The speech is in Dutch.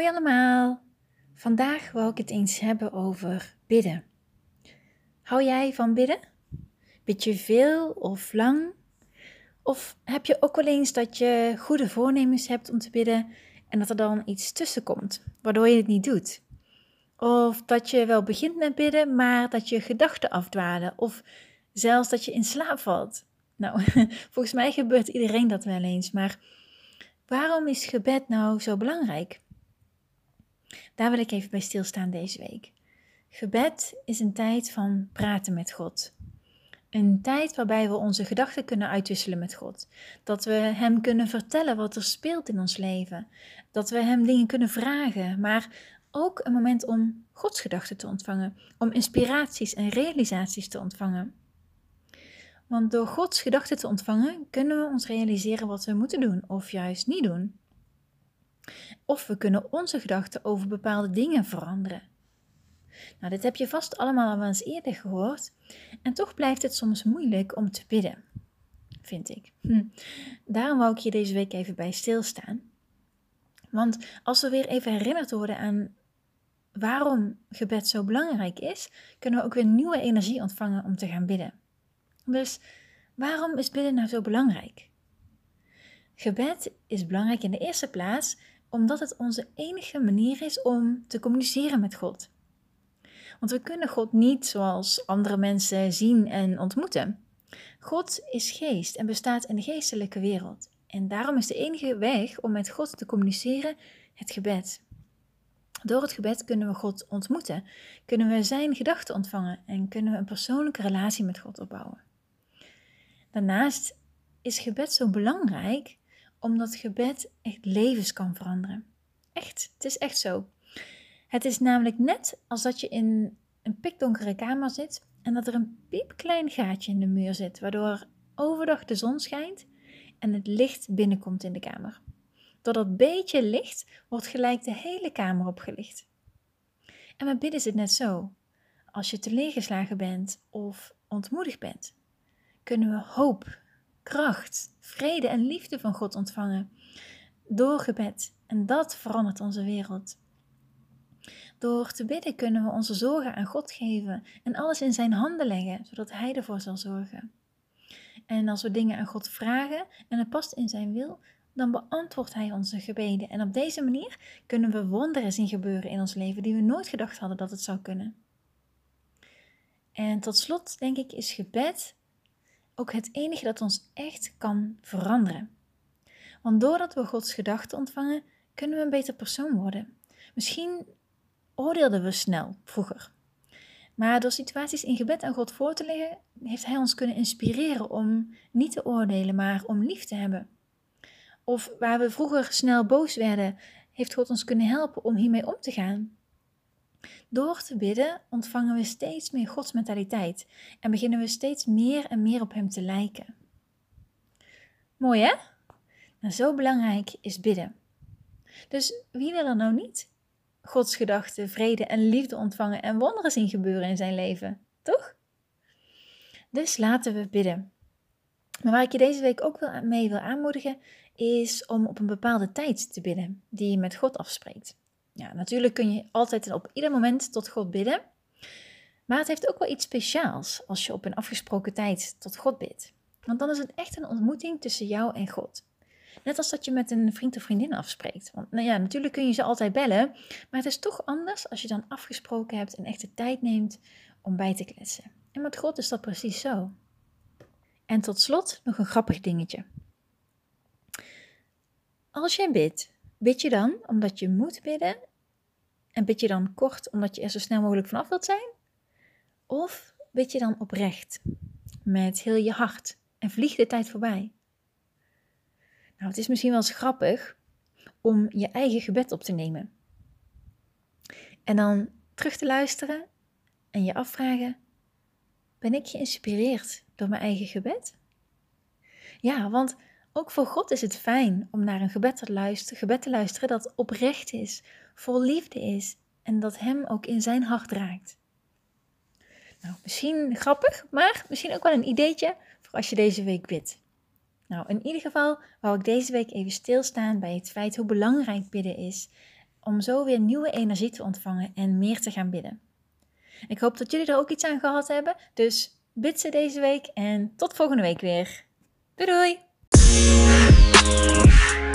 Hoi allemaal! Vandaag wil ik het eens hebben over bidden. Hou jij van bidden? Bid je veel of lang? Of heb je ook wel eens dat je goede voornemens hebt om te bidden en dat er dan iets tussen komt, waardoor je het niet doet? Of dat je wel begint met bidden, maar dat je gedachten afdwalen, of zelfs dat je in slaap valt. Nou, volgens mij gebeurt iedereen dat wel eens, maar waarom is gebed nou zo belangrijk? Daar wil ik even bij stilstaan deze week. Gebed is een tijd van praten met God. Een tijd waarbij we onze gedachten kunnen uitwisselen met God. Dat we Hem kunnen vertellen wat er speelt in ons leven. Dat we Hem dingen kunnen vragen, maar ook een moment om Gods gedachten te ontvangen, om inspiraties en realisaties te ontvangen. Want door Gods gedachten te ontvangen kunnen we ons realiseren wat we moeten doen of juist niet doen. Of we kunnen onze gedachten over bepaalde dingen veranderen. Nou, dit heb je vast allemaal al eens eerder gehoord. En toch blijft het soms moeilijk om te bidden, vind ik. Hm. Daarom wou ik je deze week even bij stilstaan. Want als we weer even herinnerd worden aan waarom gebed zo belangrijk is, kunnen we ook weer nieuwe energie ontvangen om te gaan bidden. Dus waarom is bidden nou zo belangrijk? Gebed is belangrijk in de eerste plaats omdat het onze enige manier is om te communiceren met God. Want we kunnen God niet zoals andere mensen zien en ontmoeten. God is geest en bestaat in de geestelijke wereld. En daarom is de enige weg om met God te communiceren het gebed. Door het gebed kunnen we God ontmoeten, kunnen we Zijn gedachten ontvangen en kunnen we een persoonlijke relatie met God opbouwen. Daarnaast is gebed zo belangrijk omdat gebed echt levens kan veranderen. Echt, het is echt zo. Het is namelijk net als dat je in een pikdonkere kamer zit en dat er een piepklein gaatje in de muur zit, waardoor overdag de zon schijnt en het licht binnenkomt in de kamer. Door dat beetje licht wordt gelijk de hele kamer opgelicht. En met bidden is het net zo. Als je teleurgeslagen bent of ontmoedigd bent, kunnen we hoop, kracht, vrede en liefde van God ontvangen door gebed. En dat verandert onze wereld. Door te bidden kunnen we onze zorgen aan God geven en alles in zijn handen leggen, zodat Hij ervoor zal zorgen. En als we dingen aan God vragen en het past in zijn wil, dan beantwoordt Hij onze gebeden. En op deze manier kunnen we wonderen zien gebeuren in ons leven die we nooit gedacht hadden dat het zou kunnen. En tot slot, denk ik, is gebed ook het enige dat ons echt kan veranderen. Want doordat we Gods gedachten ontvangen, kunnen we een beter persoon worden. Misschien oordeelden we snel vroeger. Maar door situaties in gebed aan God voor te leggen, heeft Hij ons kunnen inspireren om niet te oordelen, maar om lief te hebben. Of waar we vroeger snel boos werden, heeft God ons kunnen helpen om hiermee om te gaan. Door te bidden ontvangen we steeds meer Gods mentaliteit en beginnen we steeds meer en meer op Hem te lijken. Mooi hè? Nou, zo belangrijk is bidden. Dus wie wil er nou niet Gods gedachten, vrede en liefde ontvangen en wonderen zien gebeuren in zijn leven, toch? Dus laten we bidden. Maar waar ik je deze week ook mee wil aanmoedigen, is om op een bepaalde tijd te bidden die je met God afspreekt. Ja, natuurlijk kun je altijd en op ieder moment tot God bidden. Maar het heeft ook wel iets speciaals als je op een afgesproken tijd tot God bidt. Want dan is het echt een ontmoeting tussen jou en God. Net als dat je met een vriend of vriendin afspreekt. Want nou ja, natuurlijk kun je ze altijd bellen. Maar het is toch anders als je dan afgesproken hebt en echt de tijd neemt om bij te kletsen. En met God is dat precies zo. En tot slot nog een grappig dingetje. Als jij bidt, bid je dan omdat je moet bidden? En bid je dan kort omdat je er zo snel mogelijk vanaf wilt zijn? Of bid je dan oprecht, met heel je hart en vliegt de tijd voorbij? Nou, het is misschien wel eens grappig om je eigen gebed op te nemen. En dan terug te luisteren en je afvragen: ben ik geïnspireerd door mijn eigen gebed? Ja, want ook voor God is het fijn om naar een gebed te luisteren, gebed te luisteren dat oprecht is, vol liefde is en dat Hem ook in zijn hart raakt. Nou, misschien grappig, maar misschien ook wel een ideetje voor als je deze week bidt. Nou, in ieder geval wou ik deze week even stilstaan bij het feit hoe belangrijk bidden is om zo weer nieuwe energie te ontvangen en meer te gaan bidden. Ik hoop dat jullie er ook iets aan gehad hebben. Dus bid ze deze week en tot volgende week weer. Doei doei! Música